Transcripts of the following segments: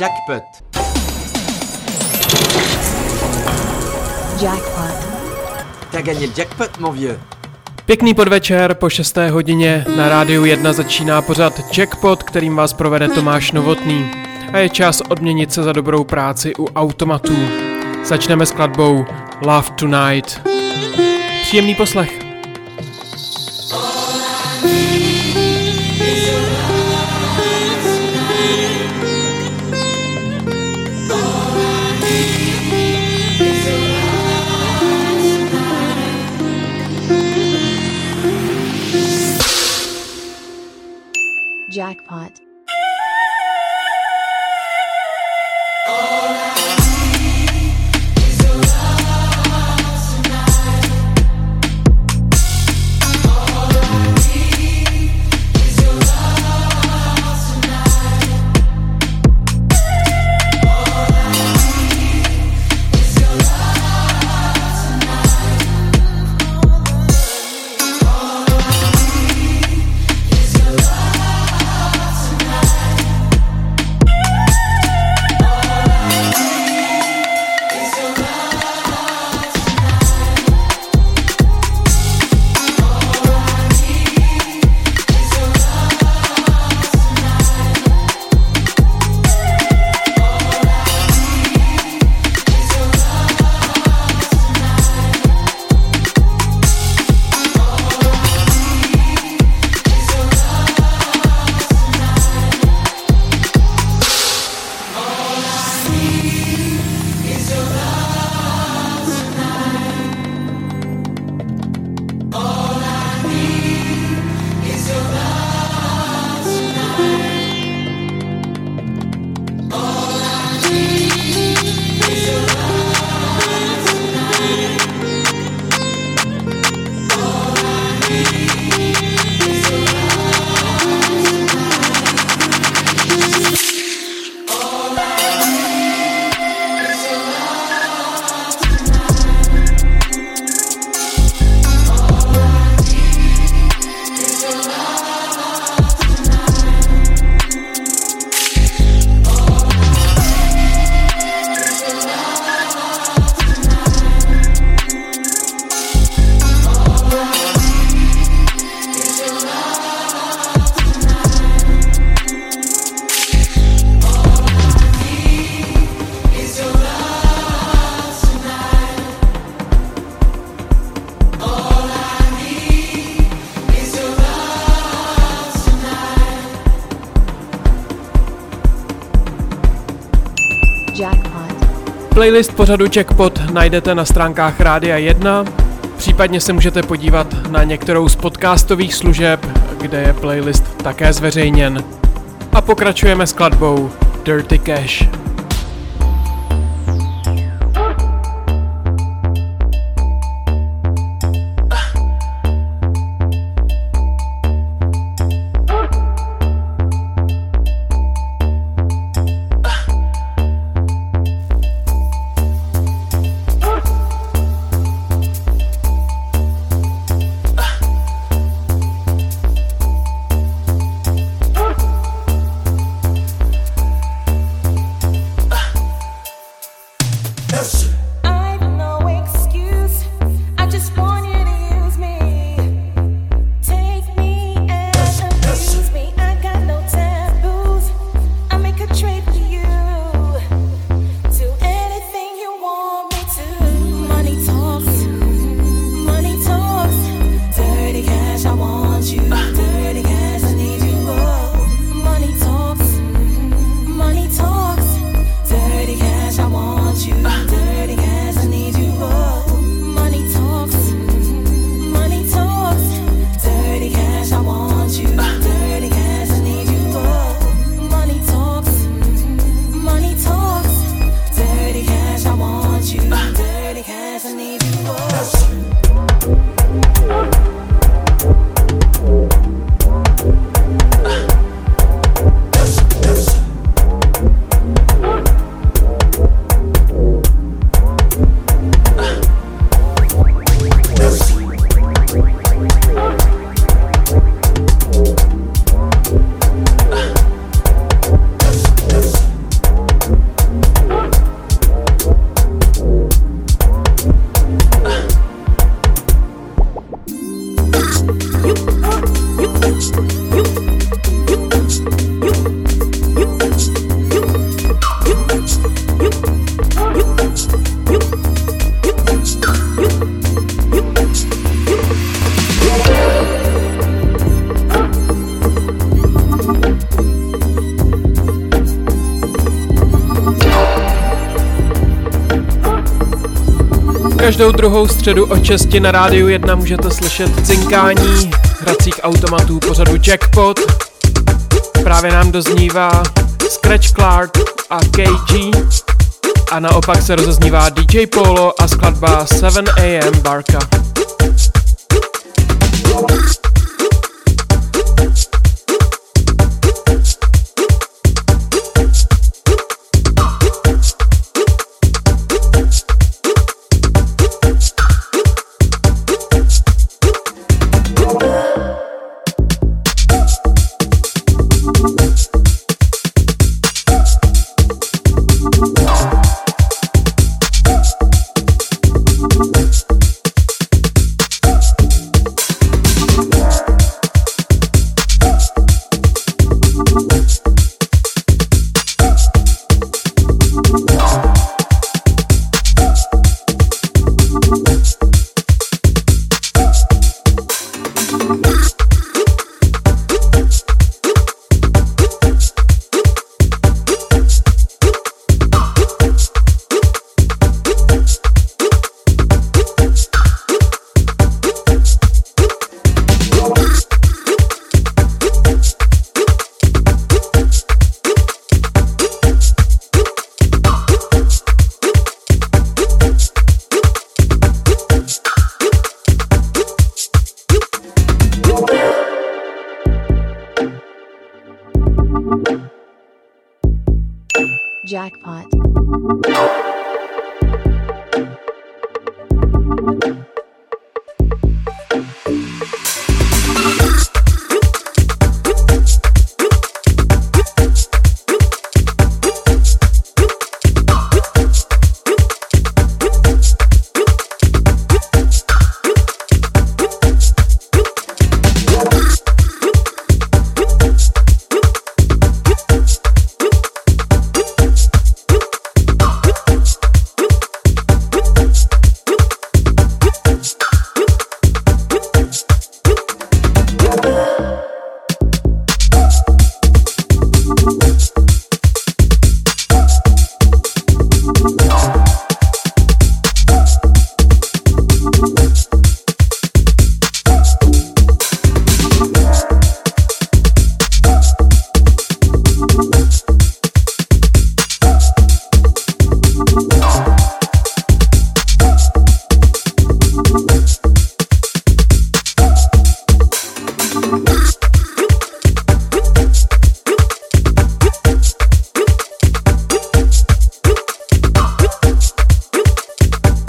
Jackpot. Jackpot. T'as gagné le jackpot, mon vieux. Pěkný podvečer, po 6. hodině na rádiu 1 začíná pořad Jackpot, kterým vás provede Tomáš Novotný. A je čas odměnit se za dobrou práci u automatů. Začneme s skladbou Love Tonight. Příjemný poslech. Jackpot. Playlist pořadu Jackpot najdete na stránkách Rádia 1, případně se můžete podívat na některou z podcastových služeb, kde je playlist také zveřejněn. A pokračujeme skladbou Dirty Cash. Každou druhou středu od 6 na rádiu 1 můžete slyšet cinkání hracích automatů pořadu Jackpot. Právě nám doznívá Scratch Clark a KG. A naopak se rozeznívá DJ Polo a skladba 7am Barka.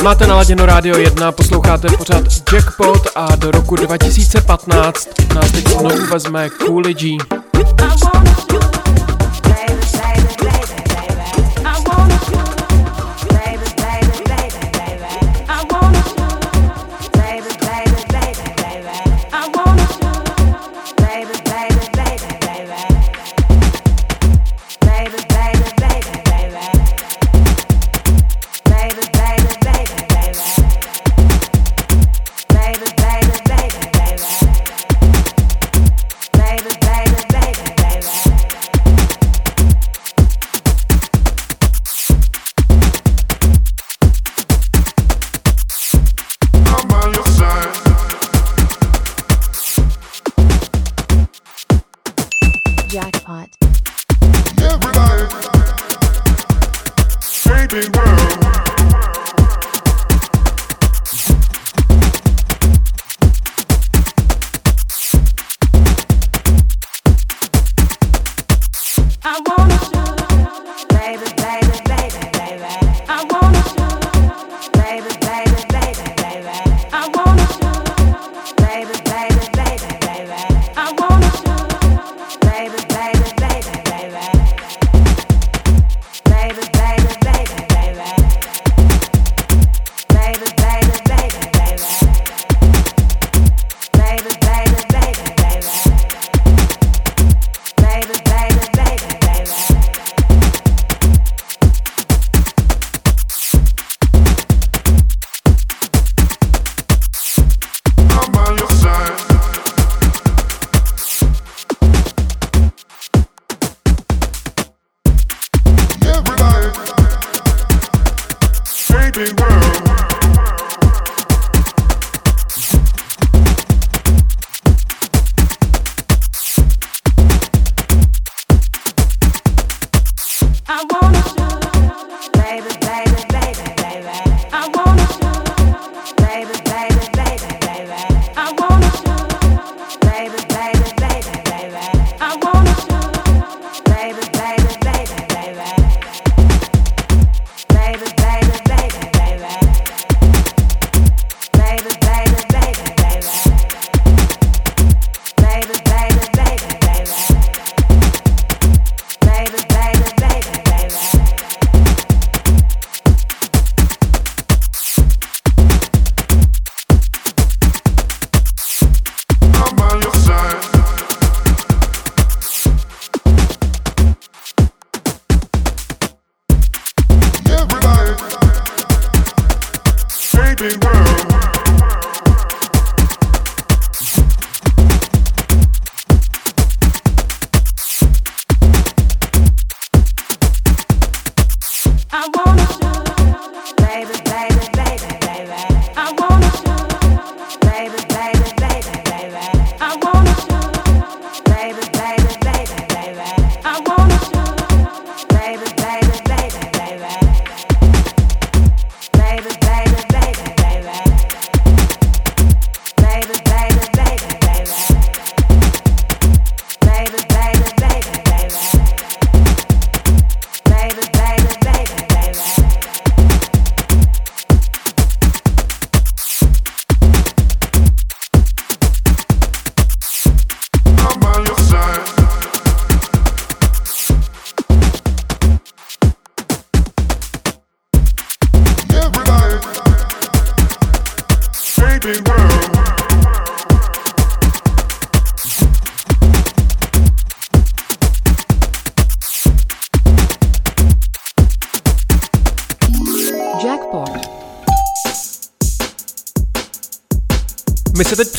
Máte naladěno Rádio 1, posloucháte pořád Jackpot a do roku 2015 nás teď znovu vezme Coolidge.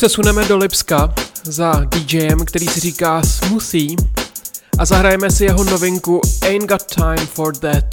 Přesuneme do Lipska za DJem, který si říká Smoothie a zahrajeme si jeho novinku Ain't Got Time For That.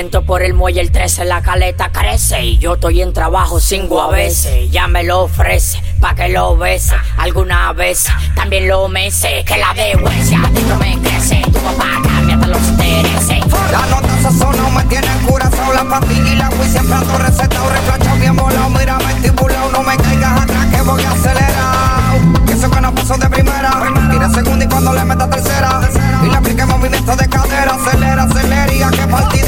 movimiento por el muelle el 13, la caleta crece y yo estoy en trabajo cinco a veces. Ya me lo ofrece pa' que lo bese alguna vez, también lo mece. Que la dehuecia no me crece, tu papá cambia hasta los intereses. La nota no me tiene cura, la pastilla y la fui siempre ando recetado, reflachado bien volado, mira vestibulado, no me caigas atrás que voy acelerado. Que eso que no pasó de primera, tira segunda y cuando le meta tercera, y le aplique movimiento de cadera, acelera, acelera y a que partida.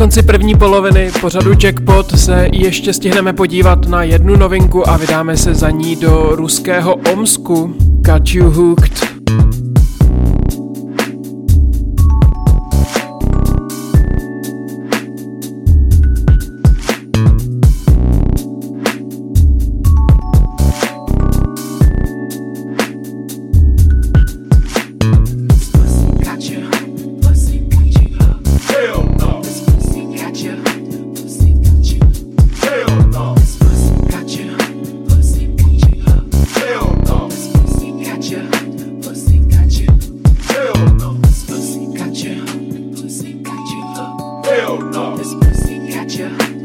konci první poloviny pořadu Jackpot se ještě stihneme podívat na jednu novinku a vydáme se za ní do ruského Omsku. Got you hooked. hell no. This pussy got you.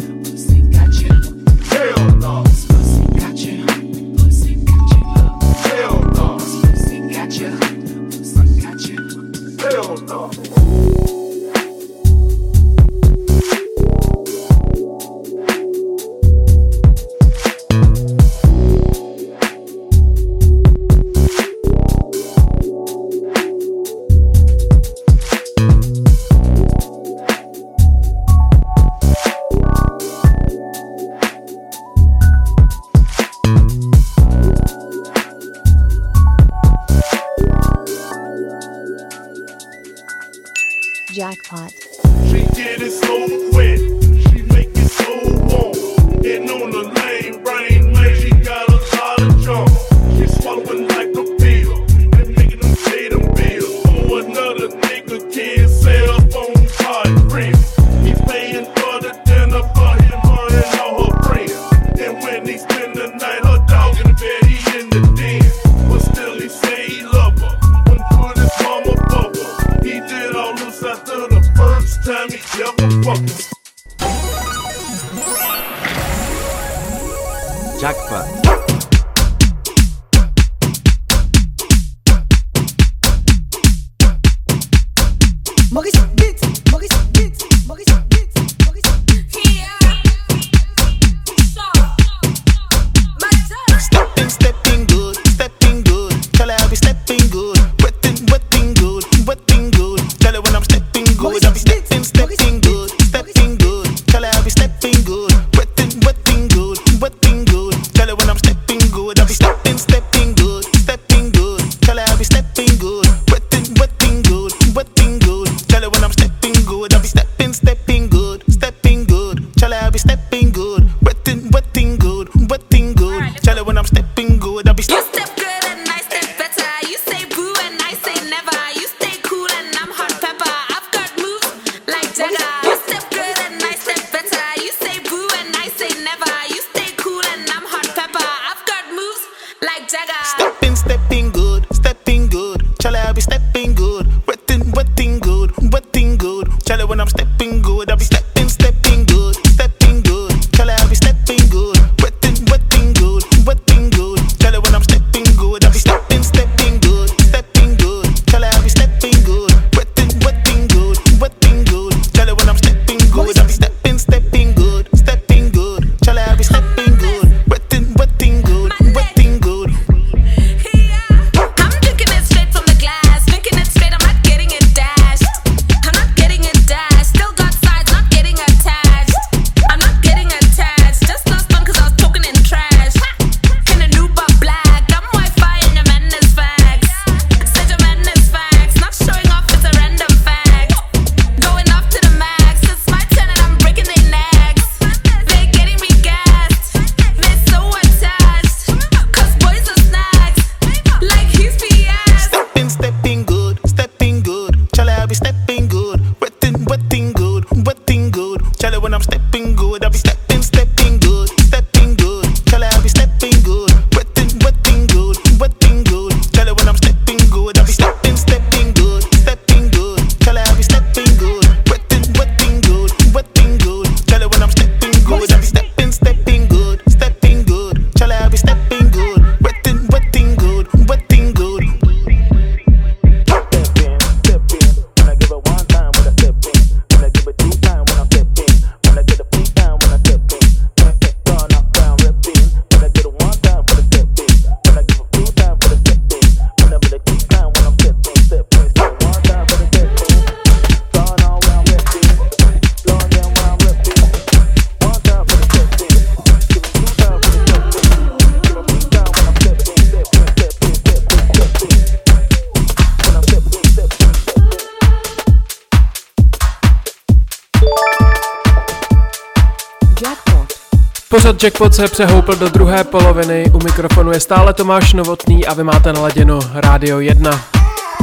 Pořad Jackpot se přehoupl do druhé poloviny, u mikrofonu je stále Tomáš Novotný a vy máte naladěno Rádio 1.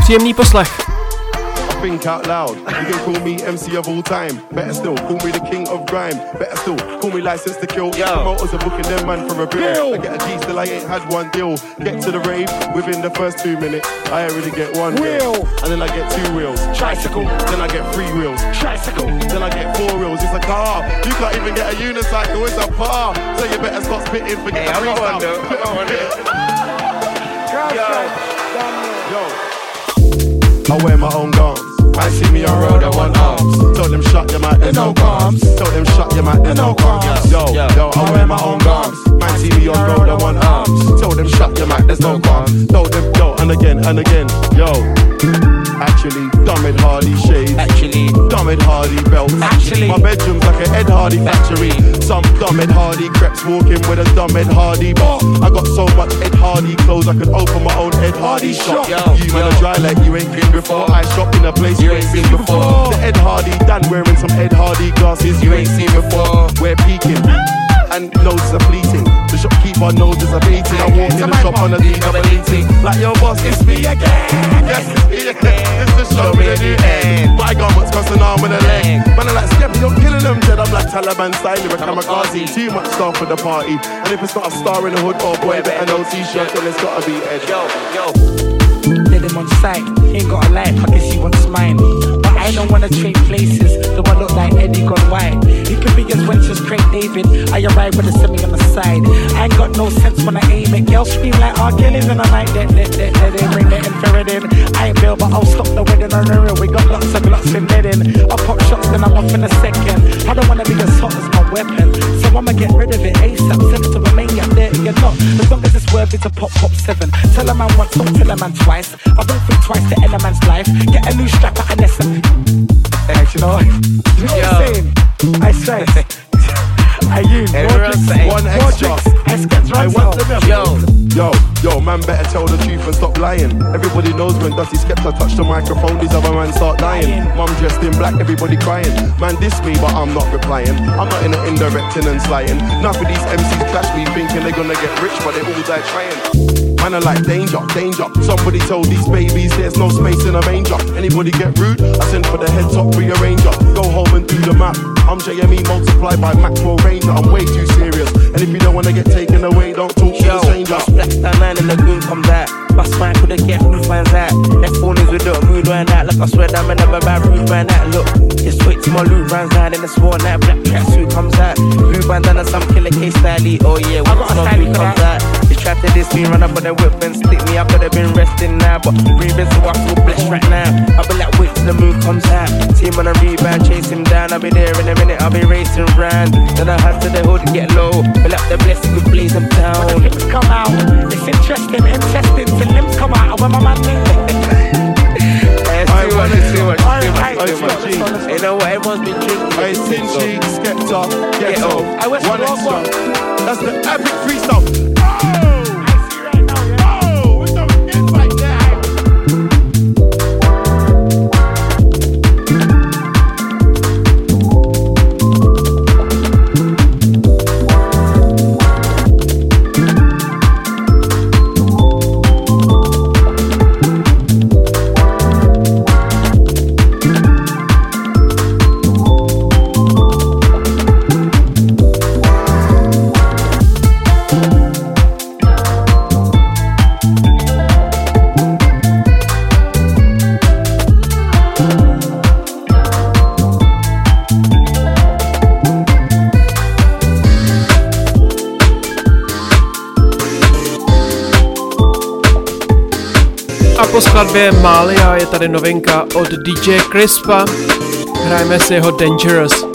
Příjemný poslech. Think out loud. You can call me MC of all time. Better still, call me the king of grime. Better still, call me licensed to kill. Yo. Promoters are booking them man for a beer. I get a G still I ain't had one deal. Get to the rave within the first two minutes. I already get one wheel. And then I get two wheels. Tricycle. Then I get three wheels. Tricycle. Then I get four wheels. It's a car. You can't even get a unicycle. It's a par. So you better stop spitting. Forget Hey, the I got one freestyle. though. I though. Yo. I wear my own garms. I see me on road, I want arms. Told them shut your mouth, there's no qualms. Told them shut your mouth, there's no qualms. Yo, Yo. I wear my own garms. Man see me on road, I want arms. Told them shut your mouth, there's no qualms. Told them, yo, and again, and again, yo. Actually, dumb Ed Hardy shades. Actually, Dumb Ed Hardy belts. Actually. my bedroom's like an Ed Hardy factory. Some dumb Ed Hardy creps walking with a dumb Ed Hardy. But I got so much Ed Hardy clothes, I could open my own Ed Hardy shop. Yo, you man yo. are dry like you ain't been before. I shop in a place you ain't seen before. The Ed Hardy, Dan wearing some Ed Hardy glasses you ain't seen before. We're peeking. And noses are fleeting. The shopkeeper noses are beating. I walk in the shop on a a D double eating. Like your boss, it's me again. Yes, it's me again. It's the show with a new end. My garments cross an arm with a leg. Man, I'm like, Skeppy, you're killing them dead. I'm like Taliban style, you're a kamikaze. Too much stuff for the party. And if it's not a star in the hood or boy, better no t-shirt, then it's gotta be Ed. yo, yo. Let him on sight. He ain't got a life, I guess he wants mine. But I don't wanna trade places. The one look like Eddie gone white. He could be as Craig David. I arrive with a semi on the side. I ain't got no sense when I aim it. Girls scream like R. Kelly's and I like that, that, that, that, that, bring that infrared in. I ain't Bill, but I'll stop the wedding on the real. We got lots of lots embedding. I pop shots, then I'm off in a second. I don't wanna be as hot as my weapon. So I'ma get rid of it ASAP. Send it to a maniac, there you're not. As long as it's worthy to pop, pop seven. Tell a man once, don't tell a man twice. I don't think twice to end a man's life. Get a new strap at an SM. Hey, you know, you know what I'm saying? I say, I use Everyone One extra. I sketch I runs want out. them Yo. Yo, yo, man, better tell the truth and stop lying. Everybody knows when Dusty Skepta touched the microphone, these other man start dying. Mum dressed in black, everybody crying. Man, diss me, but I'm not replying. I'm not in the indirecting and slighting. None of these MCs clash me, thinking they're gonna get rich, but they all die trying. Man, I like danger, danger. Somebody told these babies there's no space in a manger. Anybody get rude? I send for the head top rearranger. Go home and do the math. I'm JME multiplied by Maxwell Ranger. I'm way too serious. And if you don't wanna get taken away, don't talk to Yo, a stranger. Black Star 9 in the goon comes out. Bust mine couldn't get roof fans out. Left phone is with the mood right now. Like I swear that man never bad roof right now. Look, just wait till my loot runs out. In the sport night, black tracksuit comes out. Blue bandana, some killer case style. Oh yeah, I got once my style boot for comes out. They tried to diss me, run up on the whip and stick me. I could have been resting now, but breathing so I feel blessed right now. I'll be like, wait till the moon comes out. Team on a rebound, chase him down. I'll be there in a minute, I'll be racing round. Then I had to the hood, get low. Fill up the blessing, we blaze them down. Limbs come out. It's interesting, interesting. Till limbs come out. When my man I too much, want it's it. too much, Alright, too much, alright, too let's much. go, let's go, let's go. You know what? Everyone's been drinking. Hey, Sinchi, Skepta, Ghetto. off. I wish One we all extra. That's the epic freestyle. Skladbě Malia je tady novinka od DJ Crispa. Hrajeme si jeho Dangerous.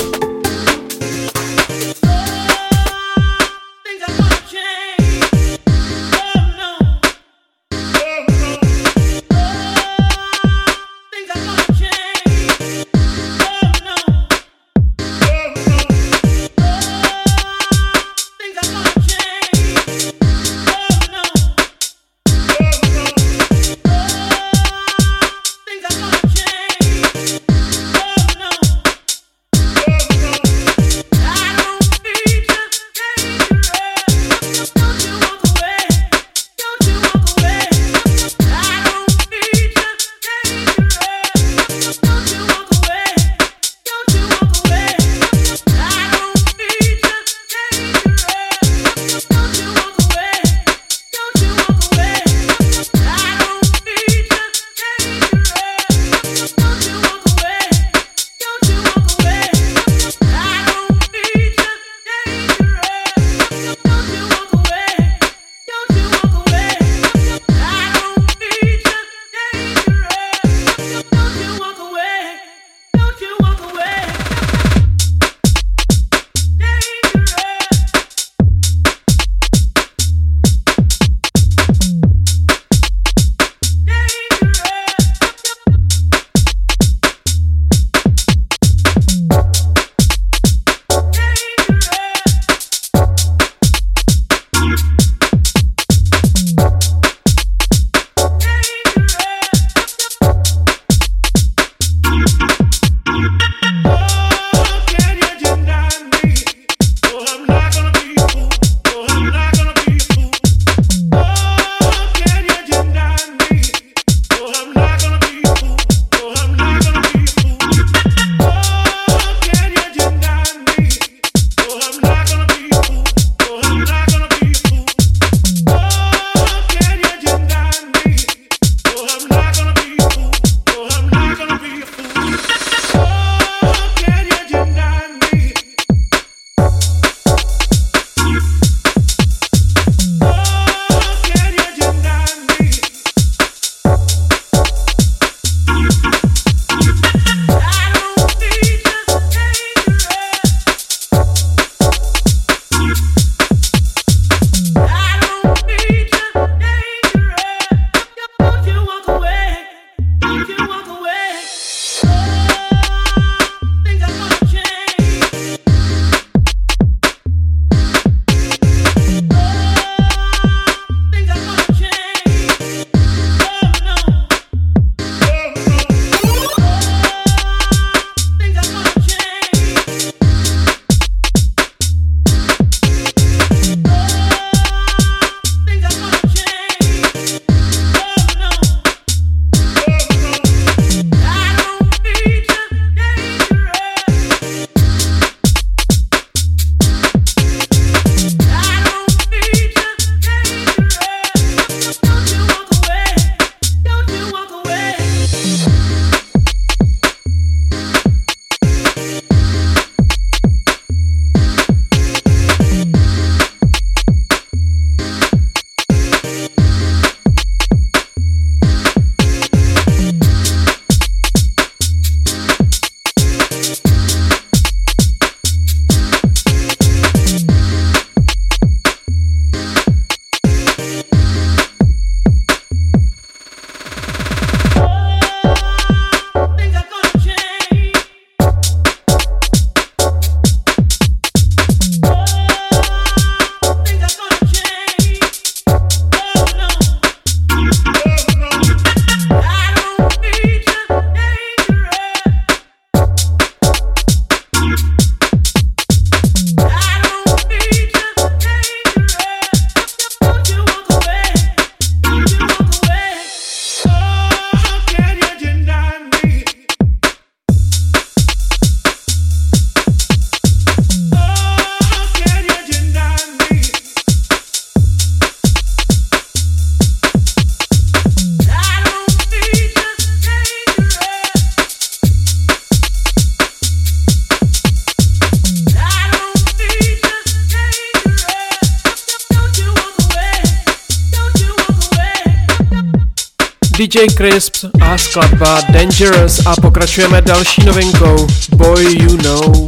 DJ Crisp a skladba Dangerous a pokračujeme další novinkou Boy You Know.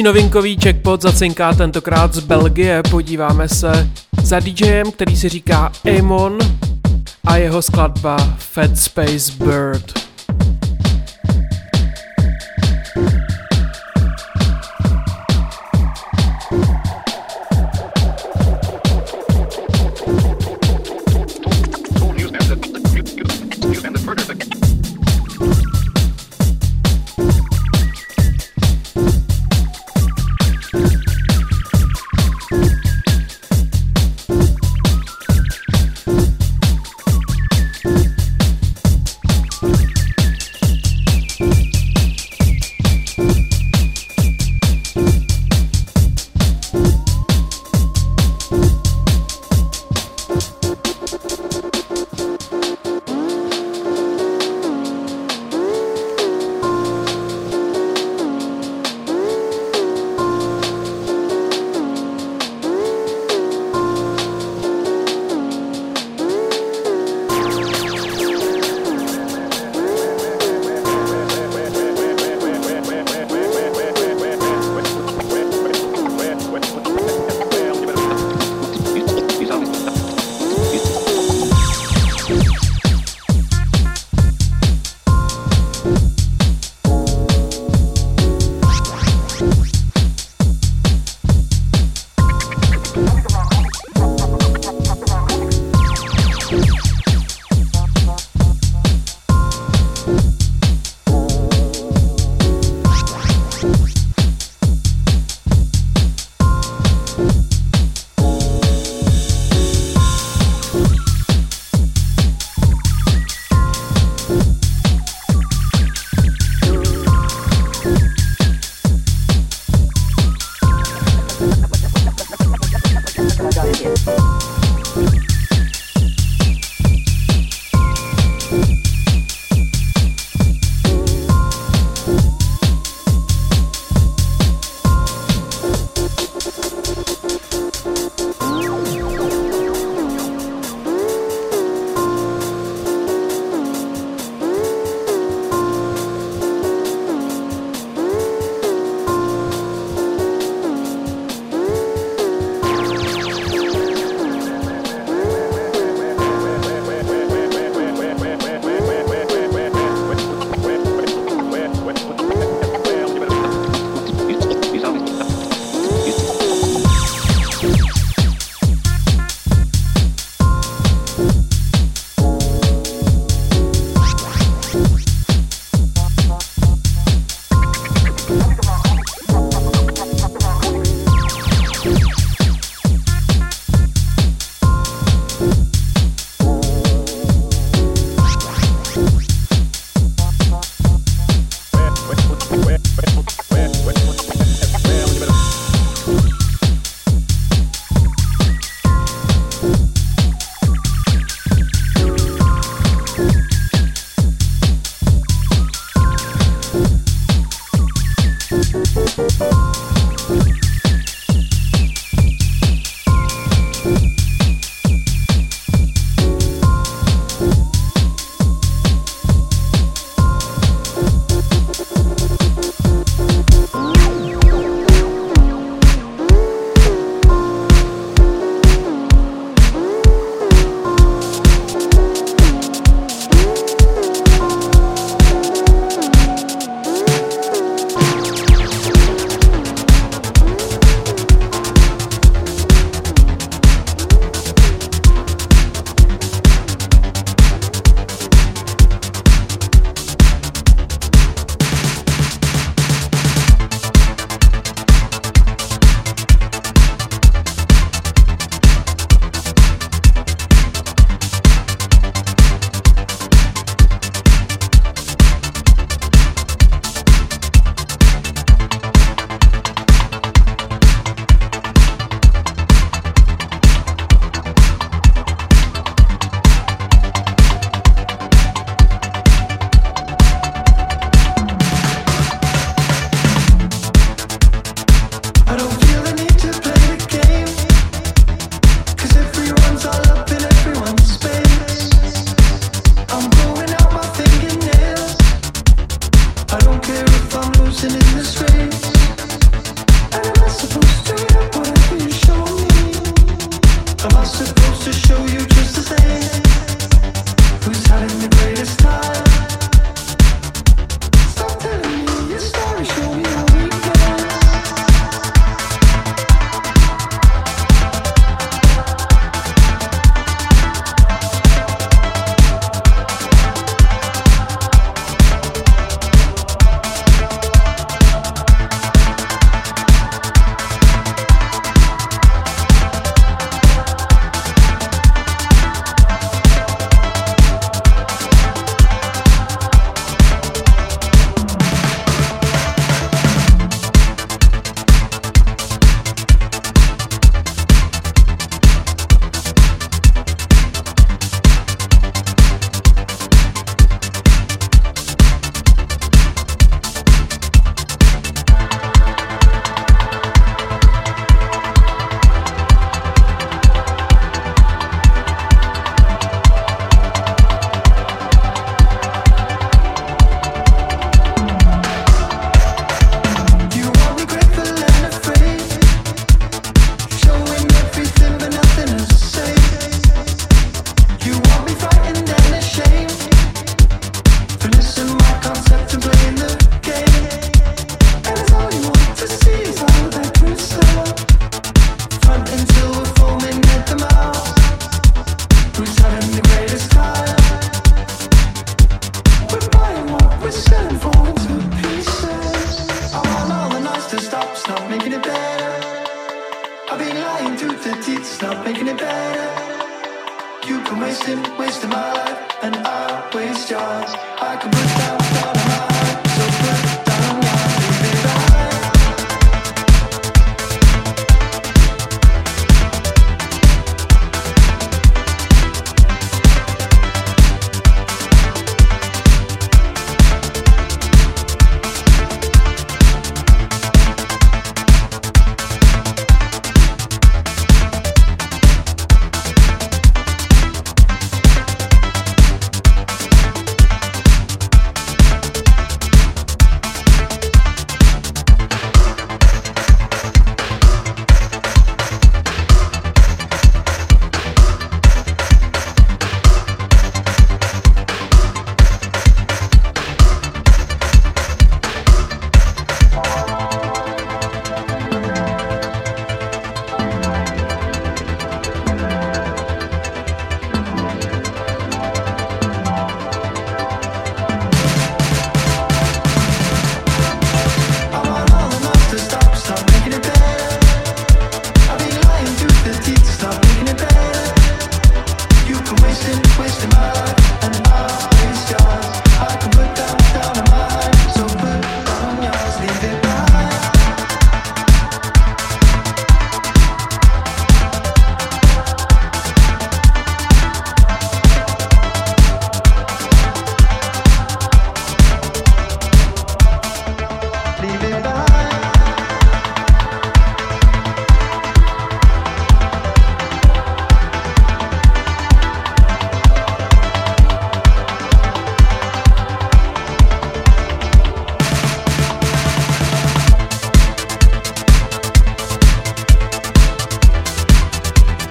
Další novinkový jackpot zacinká tentokrát z Belgie. Podíváme se za DJem, který si říká Amon a jeho skladba Fat Space Bird.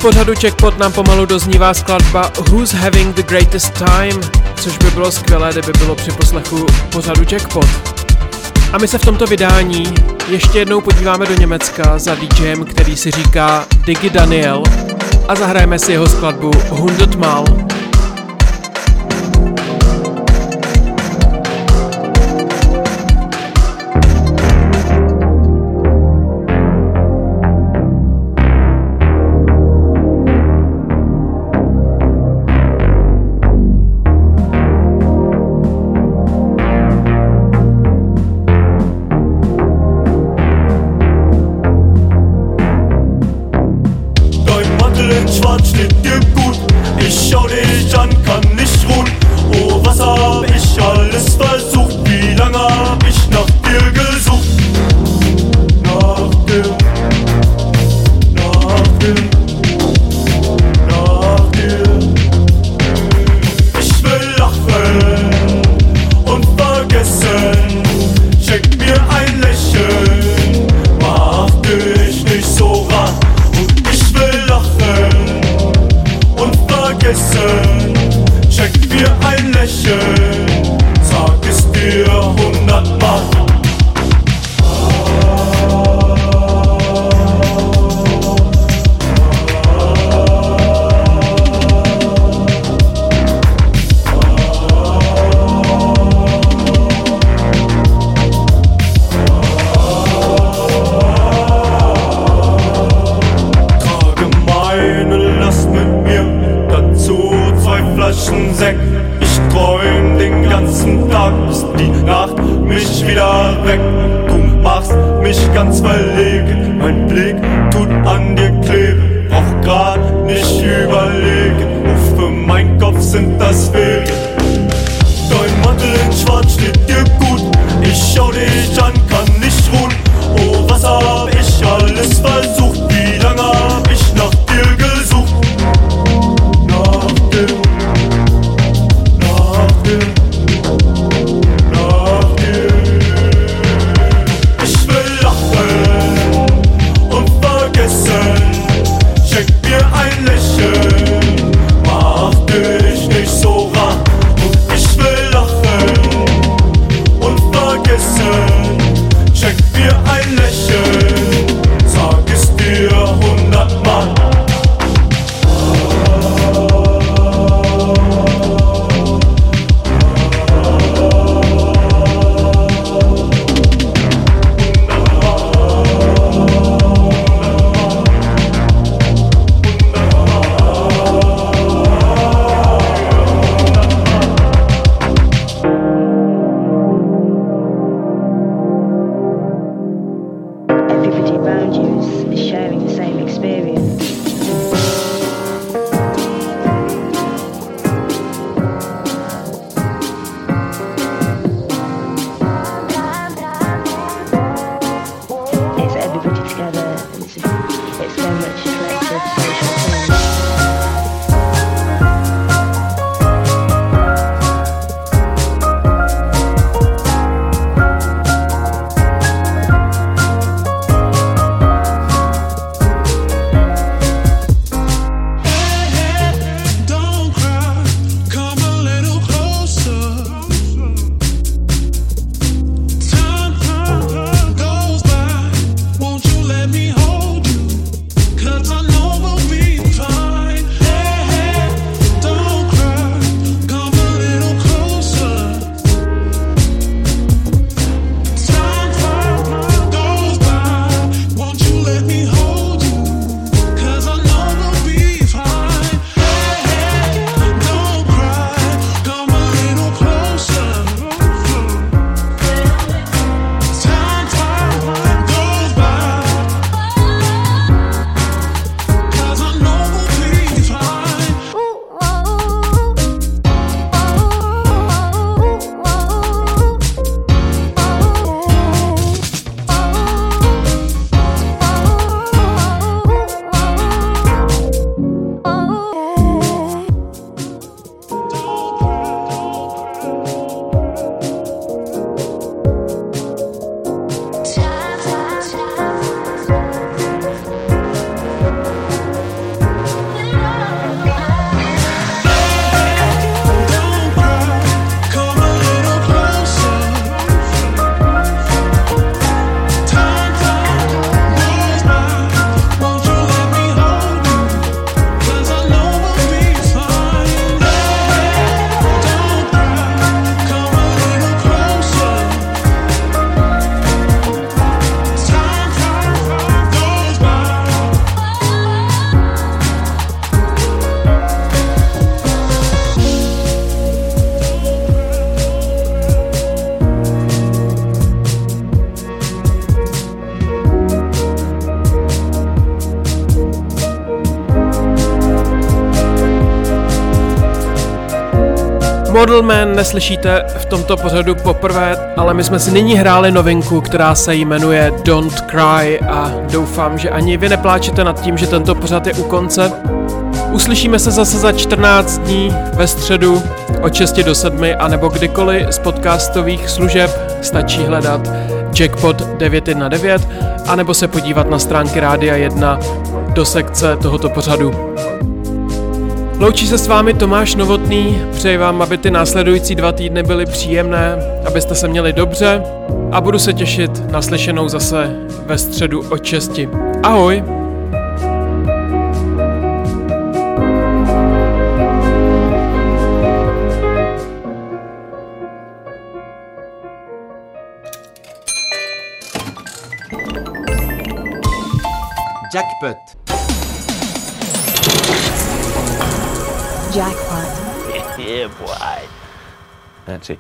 pořadu Checkpot nám pomalu doznívá skladba Who's Having the Greatest Time, což by bylo skvělé, kdyby bylo při poslechu pořadu Checkpot. A my se v tomto vydání ještě jednou podíváme do Německa za DJem, který si říká Digi Daniel a zahrajeme si jeho skladbu Hundertmal. Mal. jagst die Nacht mich wieder weg. Du machst mich ganz verlegen, mein Blick tut an dir kleben. Brauch grad nicht überlegen, Uff, für mein Kopf sind das Wege. Dein Mantel in Schwarz steht dir gut, ich schau dich an, kann Model Man neslyšíte v tomto pořadu poprvé, ale my jsme si nyní hráli novinku, která se jmenuje Don't Cry a doufám, že ani vy nepláčete nad tím, že tento pořad je u konce. Uslyšíme se zase za 14 dní ve středu od 6 do 7 a nebo kdykoliv z podcastových služeb stačí hledat Jackpot 919 a nebo se podívat na stránky Rádia 1 do sekce tohoto pořadu. Loučí se s vámi Tomáš Novotný, přeji vám, aby ty následující dva týdny byly příjemné, abyste se měli dobře a budu se těšit na slyšenou zase ve středu od 6. Ahoj! Jackpot. Jackpot. yeah, boy. That's it.